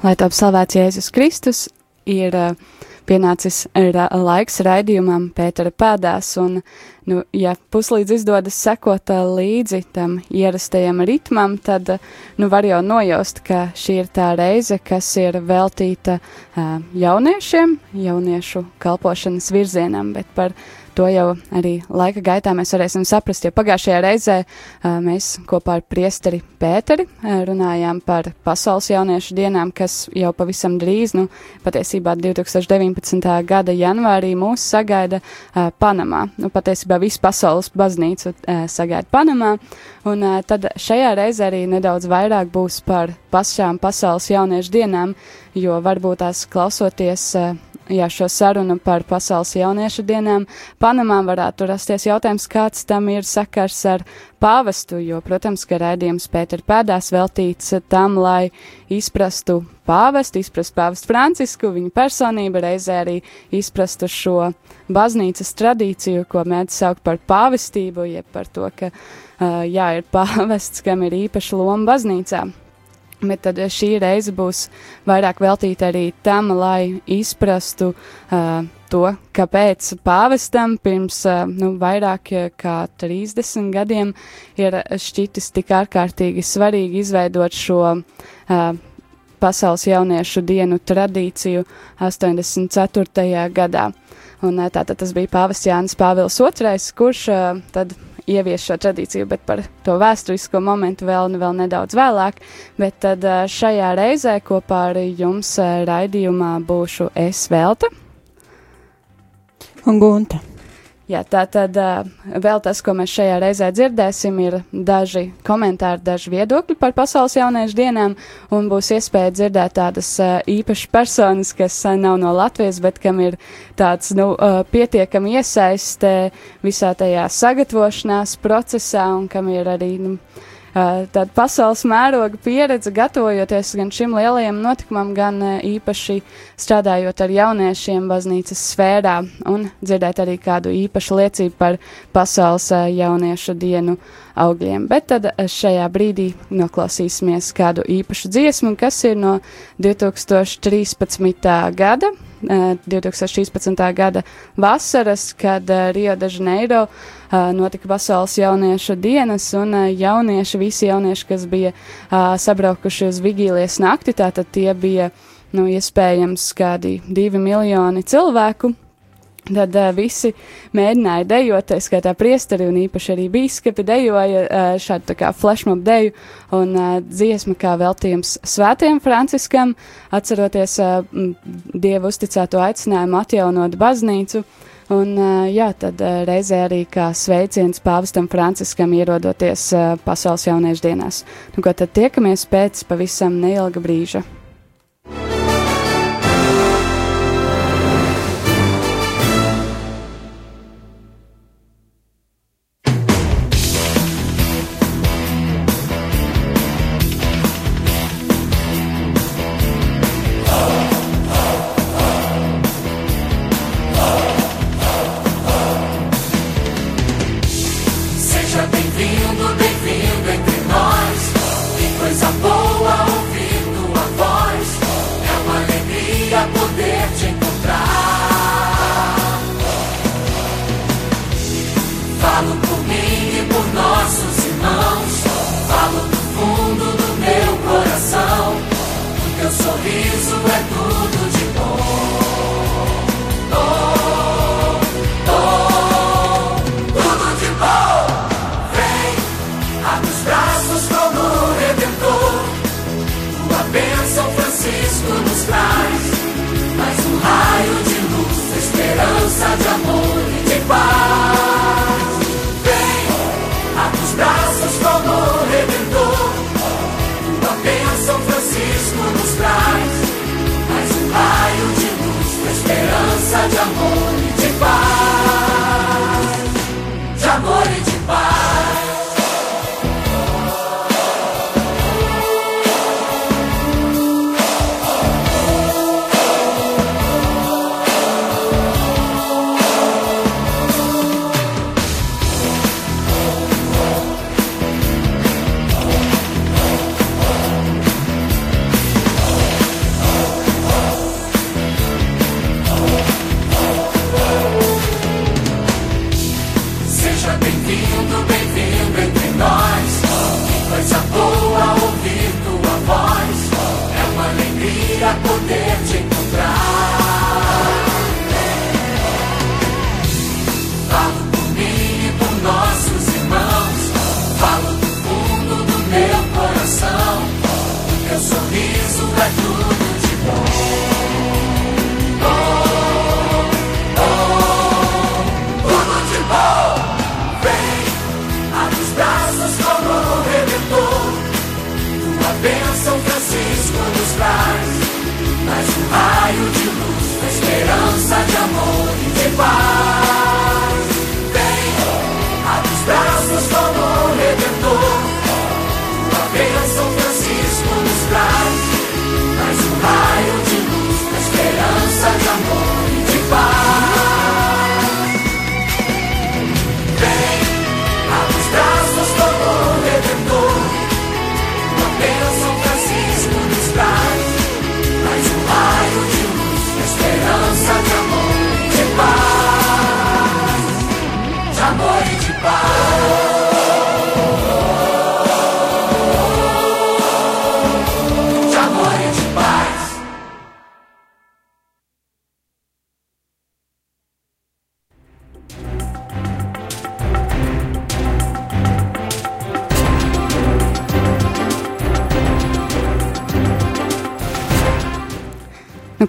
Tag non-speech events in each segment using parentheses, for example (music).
Lai top slavēts Jēzus Kristus, ir uh, pienācis ra laiks raidījumam Pētera pēdās, un, nu, ja puslīdz izdodas sekot uh, līdzi tam ierastajam ritmam, tad, uh, nu, var jau nojaust, ka šī ir tā reize, kas ir veltīta jauniešiem, jauniešu kalpošanas virzienam, bet par to jau arī laika gaitā mēs varēsim saprast, jo pagājušajā reizē mēs kopā ar priesteri Pēteri runājām par pasaules jauniešu dienām, kas jau pavisam drīz, nu, patiesībā 2019. gada janvārī mūs sagaida Panamā. Nu, patiesībā visu pasaules baznīcu sagaida Panamā, un tad šajā reizē arī nedaudz vairāk būs par pašām pasaules jauniešu dienām, jo varbūt tās klausoties jā, šo sarunu par pasaules jauniešu dienām, Panamā varētu rasties jautājums, kāds tam ir sakars ar pāvestu, jo, protams, ka raidījums Pēter pēdās veltīts tam, lai izprastu pāvestu, izprastu pāvestu Francisku, viņa personību, reizē arī izprastu šo baznīcas tradīciju, ko mēdz saukt par pāvestību, jeb par to, ka, jā, ir (laughs) pāvests, kam ir īpaša loma baznīcā. Bet tad šī reize būs vairāk veltīta arī tam, lai izprastu uh, to, kāpēc pāvestam pirms uh, nu, vairāk kā 30 gadiem ir šķitis tik ārkārtīgi svarīgi izveidot šo uh, pasaules jauniešu dienu tradīciju 84. gadā. Un uh, tātad tas bija pāvests Jānis Pāvils II, kurš uh, tad ievies šo tradīciju, bet par to vēsturisko momentu vēl, vēl nedaudz vēlāk. Bet tad šajā reizē kopā ar jums raidījumā būšu es Velta. Un Gunta. Jā, tā tad vēl tas, ko mēs šajā reizē dzirdēsim, ir daži komentāri, daži viedokļi par pasaules jauniešu dienām, un būs iespēja dzirdēt tādas īpašas personas, kas nav no Latvijas, bet kam ir tāds, nu, pietiekami iesaiste visā tajā sagatavošanās procesā, un kam ir arī, nu, tāda pasaules mēroga pieredze, gatavojoties gan šim lielajam notikumam, gan īpaši strādājot ar jauniešiem baznīcas sfērā un dzirdēt arī kādu īpašu liecību par pasaules jauniešu dienu augļiem. Bet tad šajā brīdī noklausīsimies kādu īpašu dziesmu, kas ir no 2013. gada. 2016. gada vasaras, kad Rio de Janeiro notika pasaules jauniešu dienas, un jaunieši, visi jaunieši, kas bija sabraukuši uz vigīlijas nakti, tātad tie bija, nu, iespējams, kādi divi miljoni cilvēku. Tad uh, visi mēģināja dejot, tā skaitā priesteri un īpaši arī bīskapi dejoja uh, šādu tā kā flashmob deju un uh, dziesmu kā veltījums svētiem Franciskam, atceroties uh, Dievu uzticēto aicinājumu atjaunot baznīcu. Un, uh, jā, tad uh, reizē arī kā sveiciens pāvestam Franciskam ierodoties uh, pasaules jauniešu dienās. Nu, ko tad tiekamies pēc pavisam neilga brīža. E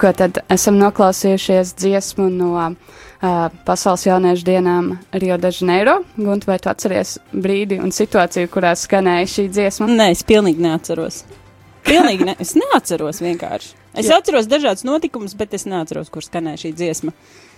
Nu, ko tad esam noklausījušies dziesmu no uh, Pasaules jauniešu dienām Rio de Janeiro. Gunte, vai tu atceries brīdi un situāciju, kurā skanēja šī dziesma? Nē, es pilnīgi neatceros. Pilnīgi ne, es neatceros vienkārši. Es Jā. Atceros dažādus notikumus, bet es neatceros, kur skanēja šī dziesma.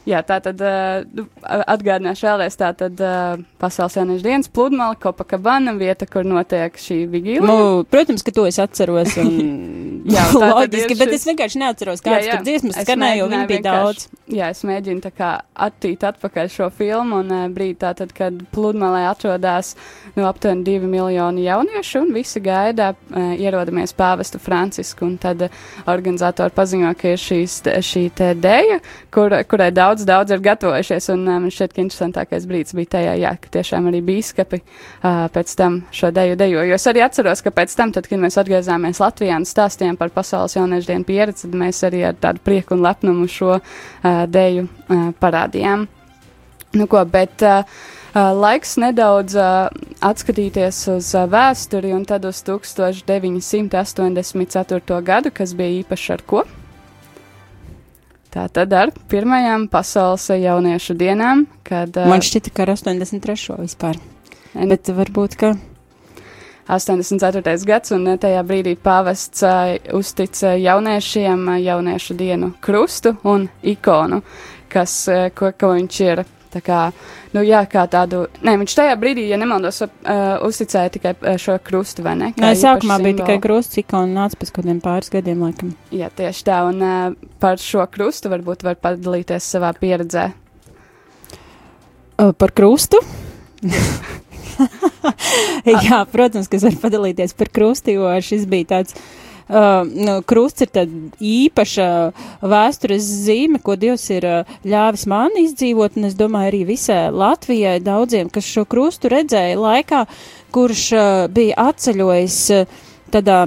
Jā, tā tad uh, atgādināšu vēlreiz, tā tad uh, Pasaules jauniešu dienas pludmale, Kopakabana vieta, kur notiek šī vigīla. Nu, protams, ka to es atceros. Un... (laughs) Jā, loģiski, ir bet šis- es vienkārši neatceros, kādas tur dziesmas Es skanēja, jo viņi bija daudz. Jā, es mēģinu tā kā attīt atpakaļ šo filmu un uh, brīdi tā tad, kad pludmalē atrodas nu, aptuveni divi miljoni jauniešu un visi gaida uh, ierodamies pāvestu Francisku un tad uh, organizatori paziņo, ka ir šīs, šī te dēja, kur, kurai daudz, daudz ir gatavojušies un man šķiet, ka interesantākais brīdis bija tajā, jā, ka tiešām arī bīskapi uh, pēc tam šo deju dejo. Jo es arī atceros, ka pēc tam, tad, kad mēs atgriezāmies Latvijā un stāstījām par pasaules jauniešu dienu pieredzi, tad mēs arī ar tādu prieku un lepnumu šo uh, deju uh, parādījām. Nu, ko, bet uh, uh, laiks nedaudz uh, atskatīties uz uh, vēsturi un tad uz 1984. gadu, kas bija īpaši ar ko? Tā tad ar pirmajām pasaules jauniešu dienām, kad uh, Man šķita, ka ar 83. vispār. Bet varbūt, ka 84. gads, un eh, tajā brīdī pāvests uh, uztica jauniešiem jauniešu dienu krustu un ikonu, kas, ko, ko viņš ir. Tā kā, nu jā, kā tādu, nē, viņš tajā brīdī, ja nemaldos, uh, uzticēja tikai šo krustu, vai ne? Kā Nē, īpašu sākumā bija tikai krusts, ikona nāca pēc kaut kādiem pāris gadiem, laikam. Jā, tieši tā, un uh, par šo krustu varbūt var padalīties savā pieredzē. Uh, par krustu? (laughs) Jā, protams, ka es varu padalīties par krustu, jo šis bija tāds. Uh, nu, krusts ir tāda īpaša vēstures zīme, ko Dievs ir uh, ļāvis man izdzīvot, un es domāju arī visai Latvijai daudziem, kas šo krustu redzēja laikā, kurš uh, bija atceļojis uh, tādā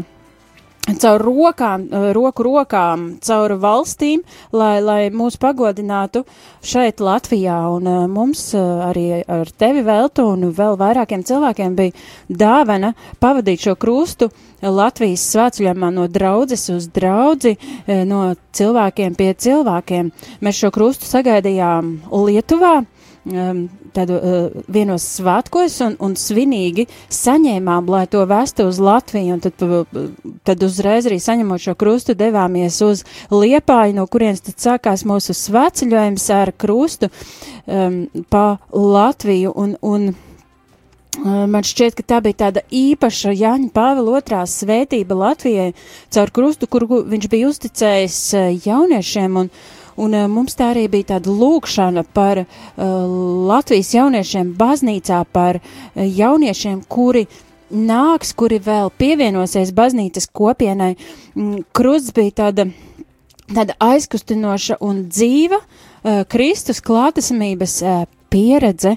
caur rokām, eh, roku rokām, caur valstīm, lai, lai mūs pagodinātu šeit Latvijā. Un uh, mums uh, arī ar tevi veltu un vēl vairākiem cilvēkiem bija dāvana pavadīt šo krustu Latvijas svētceļojumā no draudzes uz draudzi, eh, no cilvēkiem pie cilvēkiem. Mēs šo krustu sagaidījām Lietuvā. Tādu uh, vienos svētkos un, un svinīgi saņēmām, lai to vestu uz Latviju, tad, pa- tad uzreiz arī saņemot šo krustu devāmies uz Liepāju, no kurienes tad sākās mūsu svētceļojums ar krustu um, pa Latviju, un, un uh, man šķiet, ka tā bija tāda īpaša Jāņa Pāvila otrā svētība Latvijai caur krustu, kuru viņš bija uzticējis uh, jauniešiem, un, Un uh, mums tā arī bija tāda lūkšana par uh, Latvijas jauniešiem baznīcā, par uh, jauniešiem, kuri nāks, kuri vēl pievienosies baznīcas kopienai. Mm, Krusts bija tāda, tāda aizkustinoša un dzīva uh, Kristus klātesamības uh, pieredze.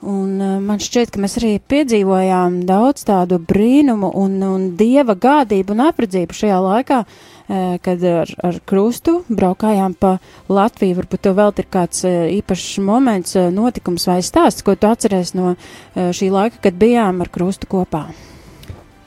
Un uh, man šķiet, ka mēs arī piedzīvojām daudz tādu brīnumu un, un dieva gādību un apredzību šajā laikā, eh, kad ar, ar krustu braukājām pa Latviju. Varbūt tev vēl ir kāds eh, īpašs moments, eh, notikums vai stāsts, ko tu atceries no eh, šī laika, kad bijām ar krustu kopā.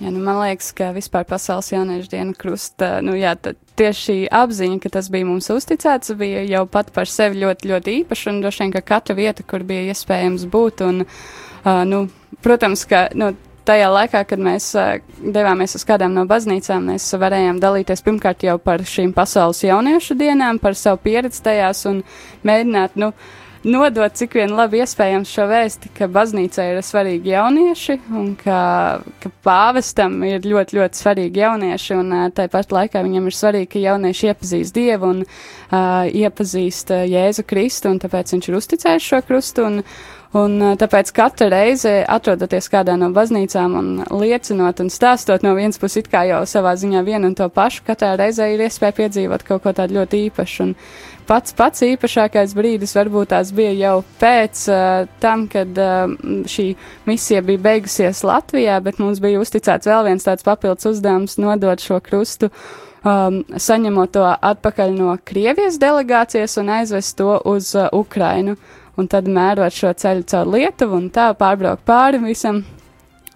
Jā, nu, man liekas, ka vispār pasaules jauniešu diena krusta, nu jā, tad tieši šī apziņa, ka tas bija mums uzticēts, bija jau pat par sevi ļoti, ļoti īpaša un droši vien, ka katra vieta, kur bija iespējams būt un, uh, nu, protams, ka, nu, tajā laikā, kad mēs uh, devāmies uz kādām no baznīcām, mēs varējām dalīties pirmkārt jau par šīm pasaules jauniešu dienām, par savu pieredzi tajās un mēģināt, nu, nodot cik vien labi iespējams šo vēsti, ka baznīcai ir svarīgi jaunieši un ka, ka pāvestam ir ļoti, ļoti svarīgi jaunieši un uh, tāpat laikā viņam ir svarīgi, ka jaunieši iepazīst Dievu un uh, iepazīst Jēzu Kristu un tāpēc viņš ir uzticējis šo krustu un, Un tāpēc katru reizi, atrodoties kādā no baznīcām un liecinot un stāstot no vienas puses, it kā jau savā ziņā vienu un to pašu, katrā reizē ir iespēja piedzīvot kaut ko tādu ļoti īpašu. Un pats pats īpašākais brīdis varbūt tās bija jau pēc uh, tam, kad uh, šī misija bija beigusies Latvijā, bet mums bija uzticēts vēl viens tāds papildus uzdevums nodot šo krustu. Um, saņemot to atpakaļ no Krievijas delegācijas un aizvest to uz uh, Ukrainu. Un tad mērot šo ceļu caur Lietuvu un tā pārbraukt pāri visam.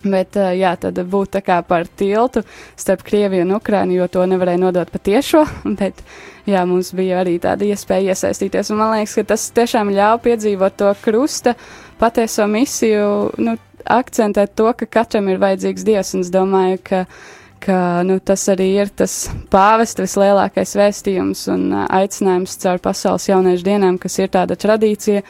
Bet, jā, tad būtu tā kā par tiltu starp Krieviju un Ukrainu, jo to nevarēja nodot patiešo. (laughs) Bet, jā, mums bija arī tāda iespēja iesaistīties. Un man liekas, ka tas tiešām ļauj piedzīvot to krusta patieso misiju, nu, akcentēt to, ka katram ir vajadzīgs dievs. Un es domāju, ka, ka nu, tas arī ir tas pāvesta vislielākais vēstījums un aicinājums caur pasaules jauniešu dienām, kas ir tāda tradīcija.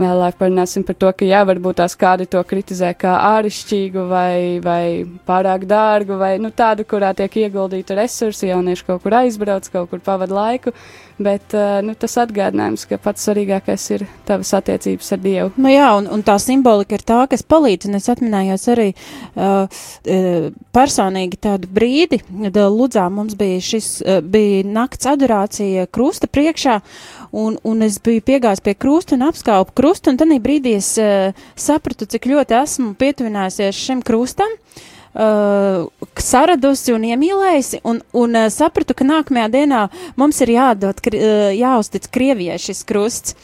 Vēlāk parunāsim par to, ka jā, varbūt tās kādi to kritizē kā āršķirīgu vai, vai pārāk dārgu, vai nu, tādu, kurā tiek ieguldīti resursi, jaunieši kaut kur aizbrauc, kaut kur pavada laiku, bet uh, nu, tas atgādinājums, ka pats svarīgākais ir tavas attiecības ar Dievu. Nu jā, un, un tā simbolika ir tā, kas palīdz, un es atminējos arī uh, uh, personīgi tādu brīdi, kad uh, Ludzā mums bija šis, uh, bija nakts adorācija krusta priekšā, un, un es biju piegājis pie krusta un apskaupu krustu, un tad brīdī es uh, sapratu, cik ļoti esmu pietuvinājusies šim krustam. Uh, saradusi un iemīlējusi, un, un uh, sapratu, ka nākamajā dienā mums ir jādod, kri, uh, jāuztic Krievijai šis krusts.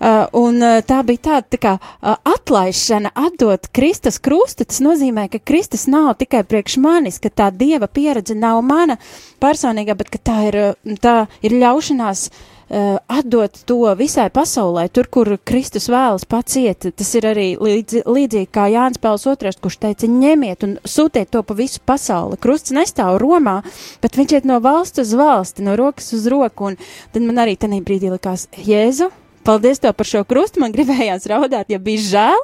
Uh, un uh, tā bija tāda tā kā uh, atlaišana, atdot Kristus krustu. Tas nozīmē, ka Kristus nav tikai priekš manis, ka tā dieva pieredze nav mana personīgā, bet ka tā ir, tā ir ļaušanās uh, atdot to visai pasaulē, tur, kur Kristus vēlas pats iet. Tas ir arī līdzi, līdzīgi kā Jānis Pāvils II, kurš teica, ņemiet un sūtiet to pa visu pasauli. Krusts nestāv Romā, bet viņš iet no valsts uz valsti, no rokas uz roku, un tad man arī tajā brīdī likās, Jēzu, Paldies tev par šo krustu. Man gribējās raudāt, ja bija žēl.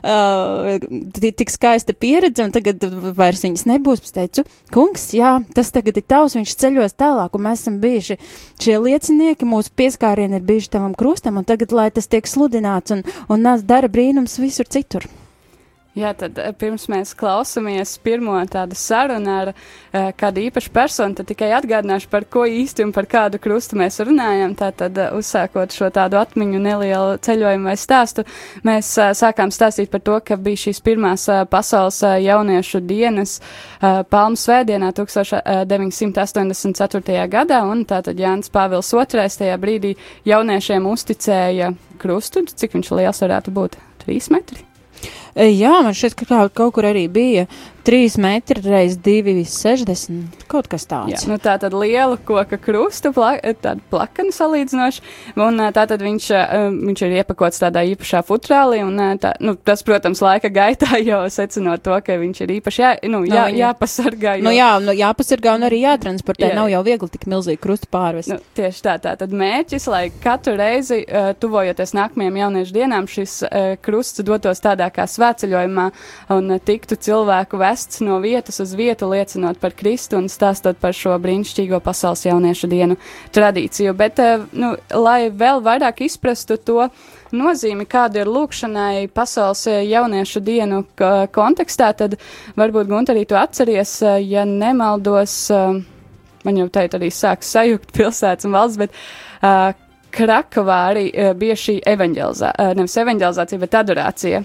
Uh, tik skaista pieredze, un tagad vairs viņas nebūs. Es teicu, kungs, jā, tas tagad ir tavs, viņš ceļos tālāk, un mēs esam bijuši šie liecinieki, mūsu pieskārieni ir bijuši tavam krustam, un tagad, lai tas tiek sludināts un, un nāc dara brīnums visur citur. Jā, tad eh, pirms mēs klausāmies pirmo tādu sarunu ar uh, kādu īpašu personu, tad tikai atgādināšu, par ko īsti un par kādu krustu mēs runājam. Tātad, uh, uzsākot šo tādu atmiņu nelielu ceļojumu vai stāstu, mēs uh, sākām stāstīt par to, ka bija šīs pirmās uh, pasaules uh, jauniešu dienas uh, Palmu svētdienā 1984. gadā, un tātad Jānis Pāvils II tajā brīdī jauniešiem uzticēja krustu, cik viņš liels varētu būt? Trīs metri? Jā, man šķiet, ka kaut, kaut kur arī bija 3 metri reiz 2,60. Kaut kas tāds. Jā, nu tā tad liela koka krusta, pla, tāda plakana salīdzinoši, un tā tad viņš, viņš ir iepakots tādā īpašā futrālī, un tā, nu, tas, protams, laika gaitā (laughs) jau secinot to, ka viņš ir īpaši jā, nu, jā, Nu, jāpasargā. Jo, Nu jā, nu, jāpasargā un arī jātransportē. Jā. Nav jau viegli tik milzīgi krustu pārvest. Nu, tieši tā, tā tad mērķis, lai katru reizi, uh, tuvojoties nākamajām jauniešu dienām, šis uh, krusts dotos tādā kā svētceļojumā un uh, tiktu cilvēku vests no vietas uz vietu, liecinot par Kristu un stāstot par šo brīnišķīgo pasaules jauniešu dienu tradīciju. Bet, uh, nu, lai vēl vairāk izprastu to nozīmi, kāda ir lūkšanai pasaules eh, jauniešu dienu kontekstā, tad varbūt Gunta arī to atceries, eh, ja nemaldos, eh, man jau teikt arī sāks sajukt (laughs) pilsētas un valsts, bet uh, Krakovā arī uh, bija šī evanģelizācija, uh, nevis evanģelizācija, bet adorācija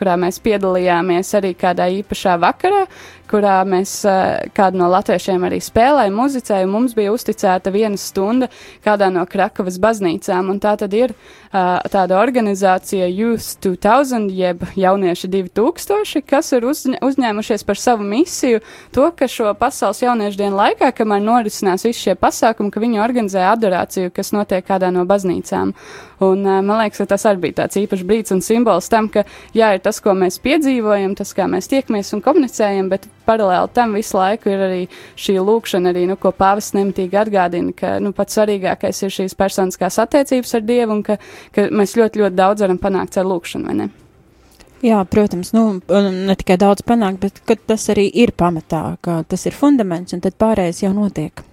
kurā mēs piedalījāmies arī kādā īpašā vakarā, kurā mēs uh, kādu no latviešiem arī spēlējam, muzicēju. Mums bija uzticēta viena stunda kādā no Krakavas baznīcām, un tā tad ir uh, tāda organizācija Youth 2000, jeb jaunieši 2000, kas ir uzņ uzņēmušies par savu misiju to, ka šo pasaules jauniešu dienu laikā, kamēr norisinās visi šie pasākumi, ka viņi organizē adorāciju, kas notiek kādā no baznīcām. Un, uh, man liekas, ka tas arī bija tāds īpašs brīdis un simbols tam, ka jā, ir tas, ko mēs piedzīvojam, tas, kā mēs tiekamies un komunicējam, bet paralēli tam visu laiku ir arī šī lūkšana, arī, nu, ko pāvis nemitīgi atgādina, ka nu, pats svarīgākais ir šīs personiskās attiecības ar Dievu un ka, ka mēs ļoti, ļoti daudz varam panākt ar lūkšanu? Jā, protams, nu, ne tikai daudz panākt, bet tas arī ir pamatā, ka tas ir fundaments, un tad pārējais jau notiek.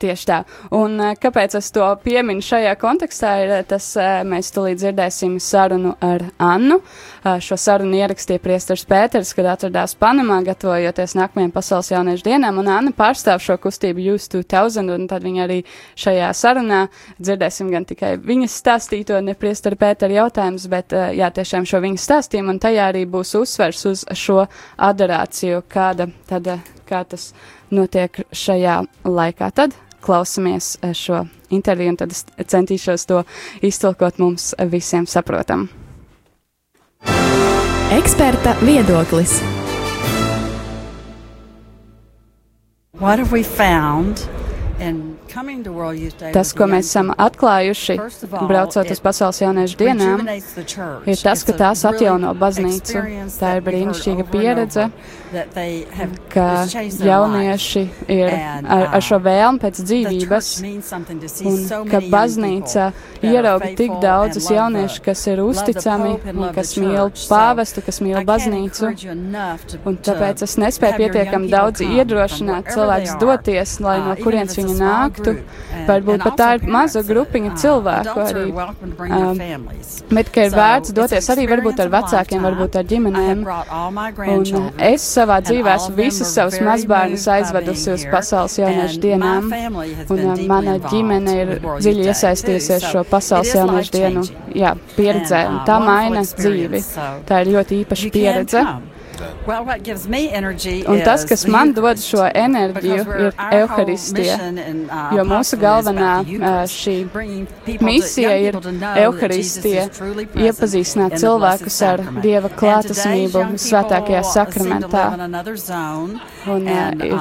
Tieši tā. Un eh, kāpēc es to pieminu šajā kontekstā, ir eh, tas, eh, mēs tulīt dzirdēsim sarunu ar Annu. Šo sarunu ierakstīja priestars Pēters, kad atradās Panamā, gatavojoties nākamajām pasaules jauniešu dienām, un Anna pārstāv šo kustību Youth 2000, un tad viņa arī šajā sarunā dzirdēsim gan tikai viņas stāstīto, ne priestara Pētera jautājums, bet jā, tiešām šo viņas stāstījumu, un tajā arī būs uzsvers uz šo adorāciju, kāda tad, kā tas notiek šajā laikā. Tad klausamies eh, šo interviju, un tad es centīšos to iztulkot mums visiem saprotam. Eksperta viedoklis. What have we found Tas, ko mēs esam atklājuši, braucot uz pasaules jauniešu dienām, ir tas, ka tās atjauno baznīcu. Tā ir brīnišķīga pieredze, ka jaunieši ir ar, ar šo vēlmu pēc dzīvības, un ka baznīca ierauga tik daudzus jauniešus, kas ir uzticami, un kas mīl pāvestu, kas mīl baznīcu. Un tāpēc es nespēju pietiekami daudz iedrošināt cilvēkus doties, lai no kurienes viņi nāktu. Varbūt pat tā ir maza grupiņa cilvēku arī. Um, bet, ka ir vērts doties arī varbūt ar vecākiem, varbūt ar ģimenēm. Un es savā dzīvē esmu visus savus mazbērnus aizvedusi uz pasaules jauniešu dienām. Un uh, mana ģimene ir dziļi iesaistījusies šo pasaules jauniešu dienu jā, pieredzē. Un tā maina dzīvi. Tā ir ļoti īpaša pieredze. Un tas, kas man dod šo enerģiju, ir evaharistija. Jo mūsu galvenā šī misija ir evaharistija, iepazīstināt cilvēkus ar Dieva klātesamību svētākajā sakramentā. Un, ir,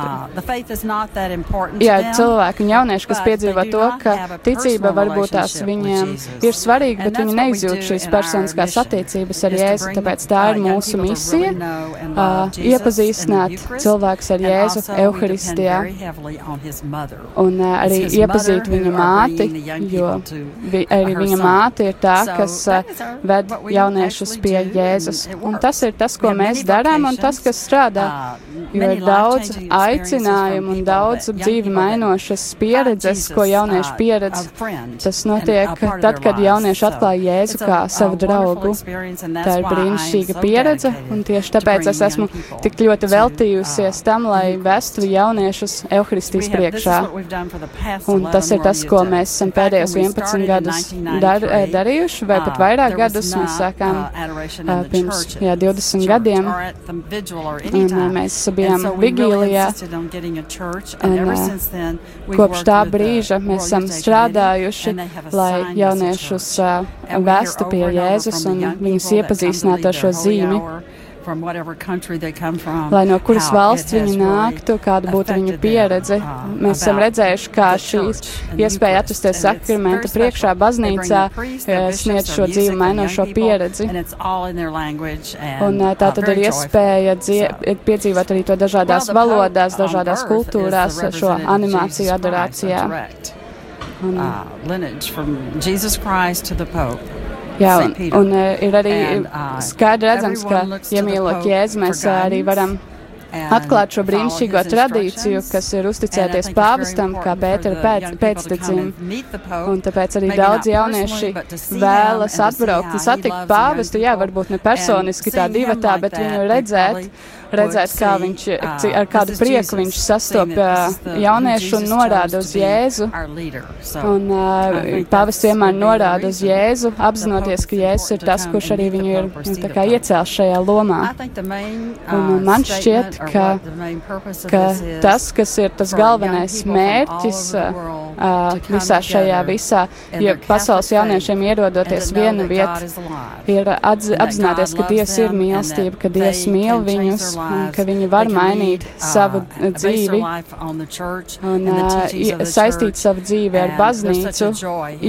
jā, cilvēki un jaunieši, kas piedzīvo to, ka ticība varbūt tās viņiem. Ir svarīga, bet viņi neizjūt šīs personiskās attiecības ar Jēzu, tāpēc tā ir mūsu misija uh, iepazīstināt cilvēkus ar Jēzu Euharistijā un uh, arī iepazīt viņa māti, jo vi, arī viņa māte ir tā, kas uh, ved jauniešus pie Jēzus. Un tas ir tas, ko mēs darām un tas, kas strādā, jo ir daudz aicinājumu un daudz dzīvi mainošas pieredzes, ko jaunieši pieredz. Tas notiek tad, kad jaunieši atklāja Jēzu kā savu draugu. Tā ir brīnišķīga pieredze, un tieši tāpēc es esmu tik ļoti veltījusies tam, lai vestu jauniešus Euharistijas priekšā. Un tas ir tas, ko mēs esam pēdējos 11 gadus dar, eh, darījuši, vai pat vairāk gadus. Mēs sākām uh, pirms jā, 20 gadiem, un uh, mēs bijām Vigīlijā. Un, uh, kopš tā brīža mēs esam strādājuši, lai jauniešus uh, vestu pie Jēzus un viņus iepazīstinātu ar šo zīmi. Lai no kuras valsts viņi nāktu, kāda būtu viņu pieredze. Uh, Mēs esam redzējuši, kā šīs iespēja atrasties sakramenta priekšā baznīcā eh, sniedz šo dzīvi mainošo pieredzi. Un eh, tā tad ir iespēja piedzīvot arī to dažādās valodās, dažādās kultūrās, šo animāciju adorācijā. Un, Jā, un, un uh, ir arī uh, skaidri redzams, ka, ja mīlot Jēzu, mēs arī varam atklāt šo brīnišķīgo tradīciju, kas ir uzticēties pāvestam, kā Pētera pēc, pēctecim. Un tāpēc arī daudz jaunieši vēlas atbraukt un satikt pāvestu, jā, varbūt ne personiski tā divatā, bet viņu redzēt redzēt, kā viņš, ar kādu prieku viņš sastopja jauniešu un norāda uz Jēzu. Un uh, pāvis vienmēr norāda uz Jēzu, apzinoties, ka Jēzus ir tas, kurš arī viņu ir nu, iecēlis šajā lomā. Un man šķiet, ka, ka tas, kas ir tas galvenais mērķis uh, uh, visā šajā visā, ja pasaules jauniešiem ierodoties viena vieta, ir atz, And that apzināties, God ka Dievs ir mīlestība, ka Dievs mīl viņus un ka viņi var mainīt savu uh, dzīvi. un uh, saistīt savu dzīvi ar baznīcu,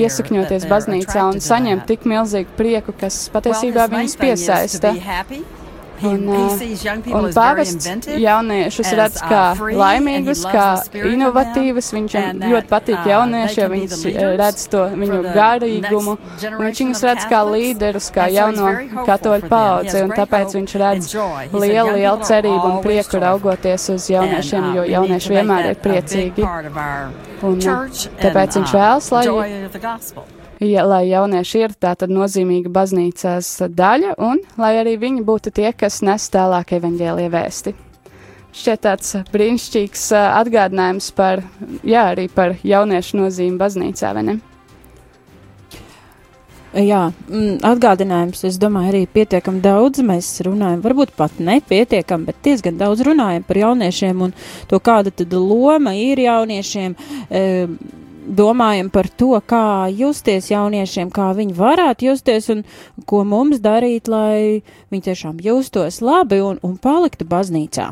iesakņoties baznīcā un saņemt tik milzīgu prieku, kas patiesībā viņus piesaista. Un, uh, un pāvests jauniešus redz kā laimīgus, kā inovatīvus. Viņam ļoti patīk jaunieši, be viņš redz to viņu garīgumu. viņš viņus redz kā līderus, kā jauno katoļu paudzi, un tāpēc viņš redz lielu, "Young lielu cerību un prieku joyful." raugoties uz jauniešiem, uh, jo jaunieši vienmēr ir priecīgi. Un, uh, tāpēc viņš vēlas, lai ja, lai jaunieši ir tātad nozīmīga baznīcas daļa, un lai arī viņi būtu tie, kas nes tālāk evaņģēlie vēsti. Šķiet tāds brīnišķīgs atgādinājums par, jā, arī par jauniešu nozīmi baznīcā, vai ne? Jā, mm, atgādinājums, es domāju, arī pietiekami daudz mēs runājam, varbūt pat nepietiekami, bet diezgan daudz runājam par jauniešiem un to, kāda tad loma ir jauniešiem. E, domājam par to, kā justies jauniešiem, kā viņi varētu justies un ko mums darīt, lai viņi tiešām justos labi un, un paliktu baznīcā.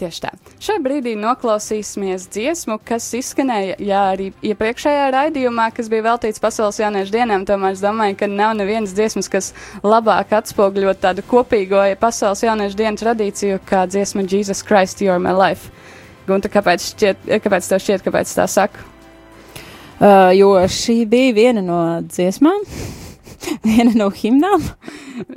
Tieši tā. Šai brīdī noklausīsimies dziesmu, kas izskanēja jā, arī iepriekšējā raidījumā, kas bija veltīts Pasaules jauniešu dienām. Tomēr es domāju, ka nav nevienas dziesmas, kas labāk atspoguļo tādu kopīgo ja Pasaules jauniešu dienu tradīciju, kā dziesma Jesus Christ, You're My Life. Gunta, kāpēc, šķiet, kāpēc tev šķiet, kāpēc tā saka? Uh, jo šī bija viena no dziesmām, viena no himnām.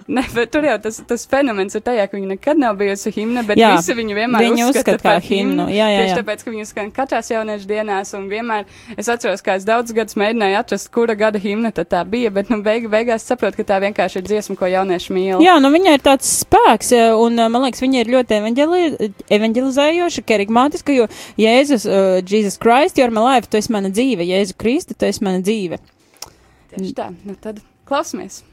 Ne, bet tur jau tas, tas fenomens ir tajā, ka viņa nekad nav bijusi himna, bet Jā, visi viņu vienmēr viņu uzskata, uzskata kā par himnu. Jā, jā, Tieši jā. tāpēc, ka viņu skan katrās jauniešu dienās, un vienmēr es atceros, kā es daudz gadus mēģināju atrast, kura gada himna tad tā bija, bet nu beig, beigās saprotu, ka tā vienkārši ir dziesma, ko jaunieši mīl. Jā, nu viņai ir tāds spēks, un eh, man liekas, viņa ir ļoti evanģeli evanģelizējoša, kerigmātiska, jo Jēzus, uh, Jesus Christ, you're my life, tu esi mana dzīve, Jēzu Kristu, tu esi mana dzīve. Tieši tā, nu tad klausamies.